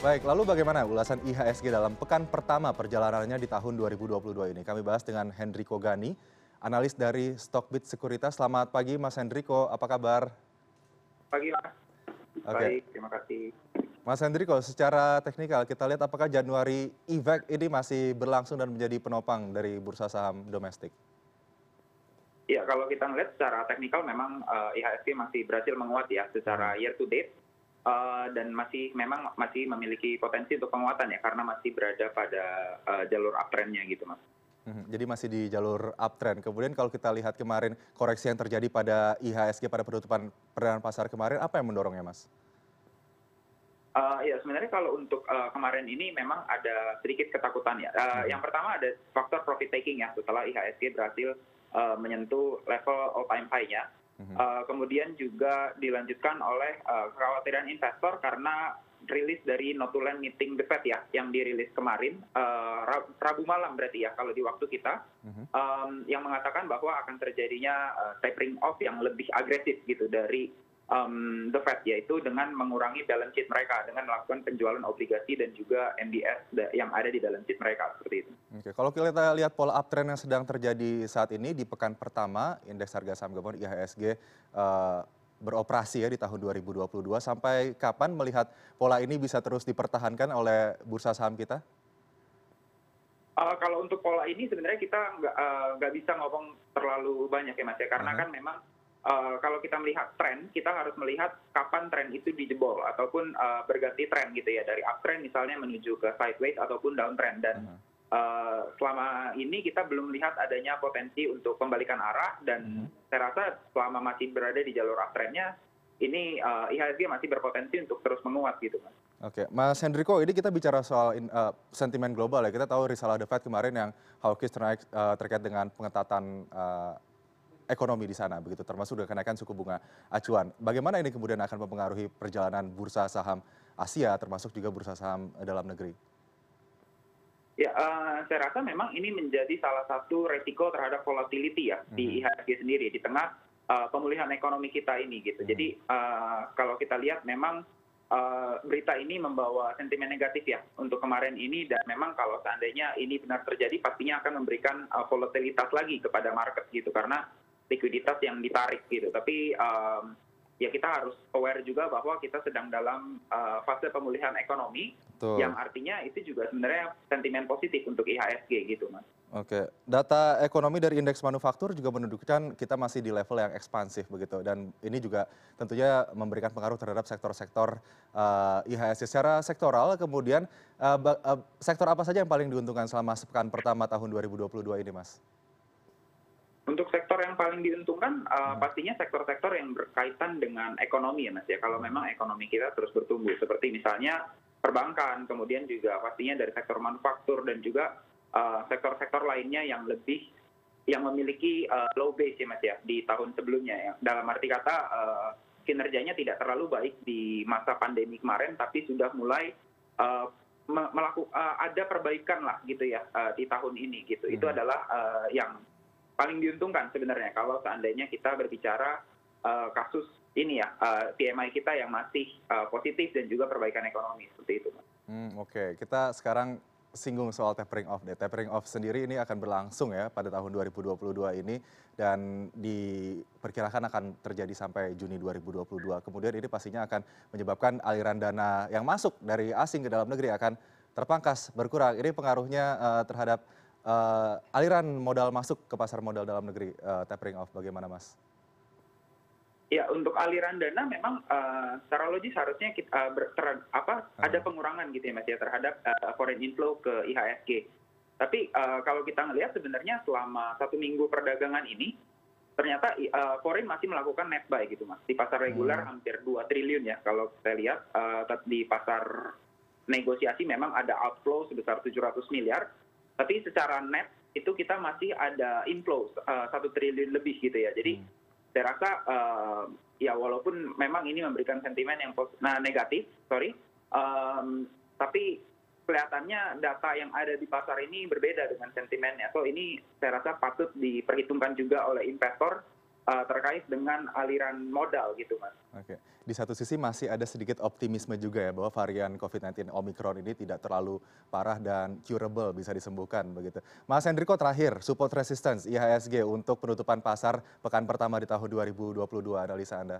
baik lalu bagaimana ulasan ihsg dalam pekan pertama perjalanannya di tahun dua ribu dua puluh dua ini? Kami bahas dengan hendriko gani analis dari stockbit sekuritas. Selamat pagi mas hendriko. Apa kabar? Pagi mas. Baik terima kasih. Mas hendriko secara teknikal kita lihat apakah januari evec ini masih berlangsung dan menjadi penopang dari bursa saham domestik? Ya kalau kita melihat secara teknikal memang eh, ihsg masih berhasil menguat ya secara year to date dan masih memang masih memiliki potensi untuk penguatan ya karena masih berada pada uh, jalur uptrendnya gitu mas. Mhm, jadi masih di jalur uptrend. Kemudian kalau kita lihat kemarin koreksi yang terjadi pada IHSG pada penutupan perdagangan pasar kemarin, apa yang mendorongnya, Mas? Uh, ya sebenarnya kalau untuk uh, kemarin ini memang ada sedikit ketakutan ya. Uh, hmm. Yang pertama ada faktor profit taking ya setelah IHSG berhasil uh, menyentuh level all time high-nya. Eh, kemudian juga dilanjutkan oleh uh, kekhawatiran investor karena rilis dari notulen meeting the Fed ya yang dirilis kemarin uh, Rabu malam berarti ya kalau di waktu kita. Um, yang mengatakan bahwa akan terjadinya uh, tapering off yang lebih agresif gitu dari um, the Fed yaitu dengan mengurangi balance sheet mereka dengan melakukan penjualan obligasi dan juga MBS yang ada di balance sheet mereka seperti itu. Oke, kalau kita lihat pola uptrend yang sedang terjadi saat ini di pekan pertama indeks harga saham gabungan IHSG uh, beroperasi ya di tahun 2022 sampai kapan melihat pola ini bisa terus dipertahankan oleh bursa saham kita? Uh, kalau untuk pola ini sebenarnya kita nggak uh, bisa ngomong terlalu banyak ya mas ya. Karena uh -huh. kan memang Eh, kalau kita melihat tren kita harus melihat kapan tren itu dijebol ataupun uh, berganti tren gitu ya. Dari uptrend misalnya menuju ke sideways ataupun downtrend. Dan uh, selama ini kita belum melihat adanya potensi untuk pembalikan arah dan -huh. saya rasa selama masih berada di jalur uptrendnya ini uh, IHSG masih berpotensi untuk terus menguat gitu mas. Oke, Mas Hendriko, ini kita bicara soal in, uh, sentimen global ya. Kita tahu risalah The Fed kemarin yang hawkish terkait, uh, terkait dengan pengetatan uh, ekonomi di sana begitu termasuk dengan kenaikan suku bunga acuan bagaimana ini kemudian akan mempengaruhi perjalanan bursa saham asia termasuk juga bursa saham dalam negeri ya uh, saya rasa memang ini menjadi salah satu resiko terhadap volatility ya hmm. di ihsg sendiri di tengah uh, pemulihan ekonomi kita ini gitu hmm. jadi uh, kalau kita lihat memang Uh, berita ini membawa sentimen negatif ya untuk kemarin ini dan memang kalau seandainya ini benar terjadi pastinya akan memberikan uh, volatilitas lagi kepada market gitu karena likuiditas yang ditarik gitu tapi um, ya kita harus aware juga bahwa kita sedang dalam uh, fase pemulihan ekonomi Betul. yang artinya itu juga sebenarnya sentimen positif untuk IHSG gitu mas. Oke, data ekonomi dari indeks manufaktur juga menunjukkan kita masih di level yang ekspansif begitu dan ini juga tentunya memberikan pengaruh terhadap sektor-sektor uh, IHSG secara sektoral. Kemudian uh, uh, sektor apa saja yang paling diuntungkan selama sepekan pertama tahun 2022 ini, Mas? Sektor yang paling diuntungkan uh, pastinya sektor-sektor yang berkaitan dengan ekonomi ya mas ya. Kalau memang ekonomi kita terus bertumbuh seperti misalnya perbankan kemudian juga pastinya dari sektor manufaktur dan juga uh, sektor-sektor lainnya yang lebih yang memiliki uh, low base ya mas ya di tahun sebelumnya ya. Dalam arti kata uh, kinerjanya tidak terlalu baik di masa pandemi kemarin tapi sudah mulai uh, melakukan uh, ada perbaikan lah gitu ya uh, di tahun ini gitu. Itu hmm. adalah uh, yang paling diuntungkan sebenarnya kalau seandainya kita berbicara uh, kasus ini ya uh, PMI kita yang masih uh, positif dan juga perbaikan ekonomi seperti itu. Hmm, Oke, okay. kita sekarang singgung soal tapering off deh. Tapering off sendiri ini akan berlangsung ya pada tahun 2022 ini dan diperkirakan akan terjadi sampai Juni 2022. Kemudian ini pastinya akan menyebabkan aliran dana yang masuk dari asing ke dalam negeri akan terpangkas berkurang. Ini pengaruhnya uh, terhadap aliran modal masuk ke pasar modal dalam negeri uh, tapering off bagaimana mas? Ya untuk aliran dana memang uh, secara logis harusnya kita uh, ber, ter, apa hmm. ada pengurangan gitu ya mas ya terhadap uh, foreign inflow ke IHSG. Tapi uh, kalau kita melihat sebenarnya selama satu minggu perdagangan ini ternyata uh, foreign masih melakukan net buy gitu mas di pasar reguler hmm. hampir 2 triliun ya kalau saya lihat uh, di pasar negosiasi memang ada outflow sebesar 700 miliar tapi secara net itu kita masih ada inflow eh, satu triliun lebih gitu ya. Jadi hmm. saya rasa uh, ya walaupun memang ini memberikan sentimen yang nah, negatif sorry um, tapi kelihatannya data yang ada di pasar ini berbeda dengan sentimennya. So ini saya rasa patut diperhitungkan juga oleh investor terkait dengan aliran modal gitu mas. Oke, di satu sisi masih ada sedikit optimisme juga ya bahwa varian COVID-19 Omicron ini tidak terlalu parah dan curable bisa disembuhkan begitu. Mas Hendriko terakhir, support resistance IHSG untuk penutupan pasar pekan pertama di tahun 2022 analisa Anda.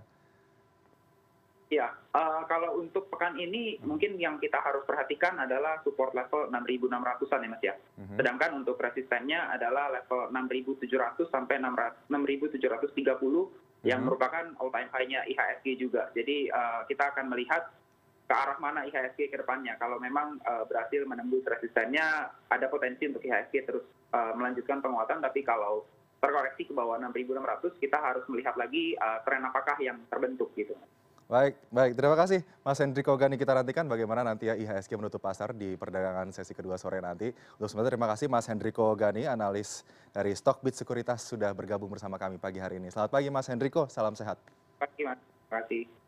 Ya, uh, kalau untuk pekan ini hmm. mungkin yang kita harus perhatikan adalah support level 6.600-an ya Mas ya. Hmm. Sedangkan untuk resistennya adalah level 6.700 sampai 6.730 hmm. yang merupakan all time high-nya IHSG juga. Jadi uh, kita akan melihat ke arah mana IHSG ke depannya. Kalau memang uh, berhasil menembus resistennya, ada potensi untuk IHSG terus uh, melanjutkan penguatan. Tapi kalau terkoreksi ke bawah 6.600, kita harus melihat lagi uh, tren apakah yang terbentuk gitu. Baik, baik. Terima kasih Mas Hendriko Gani. Kita nantikan bagaimana nanti ya IHSG menutup pasar di perdagangan sesi kedua sore nanti. Untuk sementara terima kasih Mas Hendriko Gani, analis dari Stockbit Sekuritas sudah bergabung bersama kami pagi hari ini. Selamat pagi Mas Hendriko, salam sehat. Pagi Mas, terima kasih.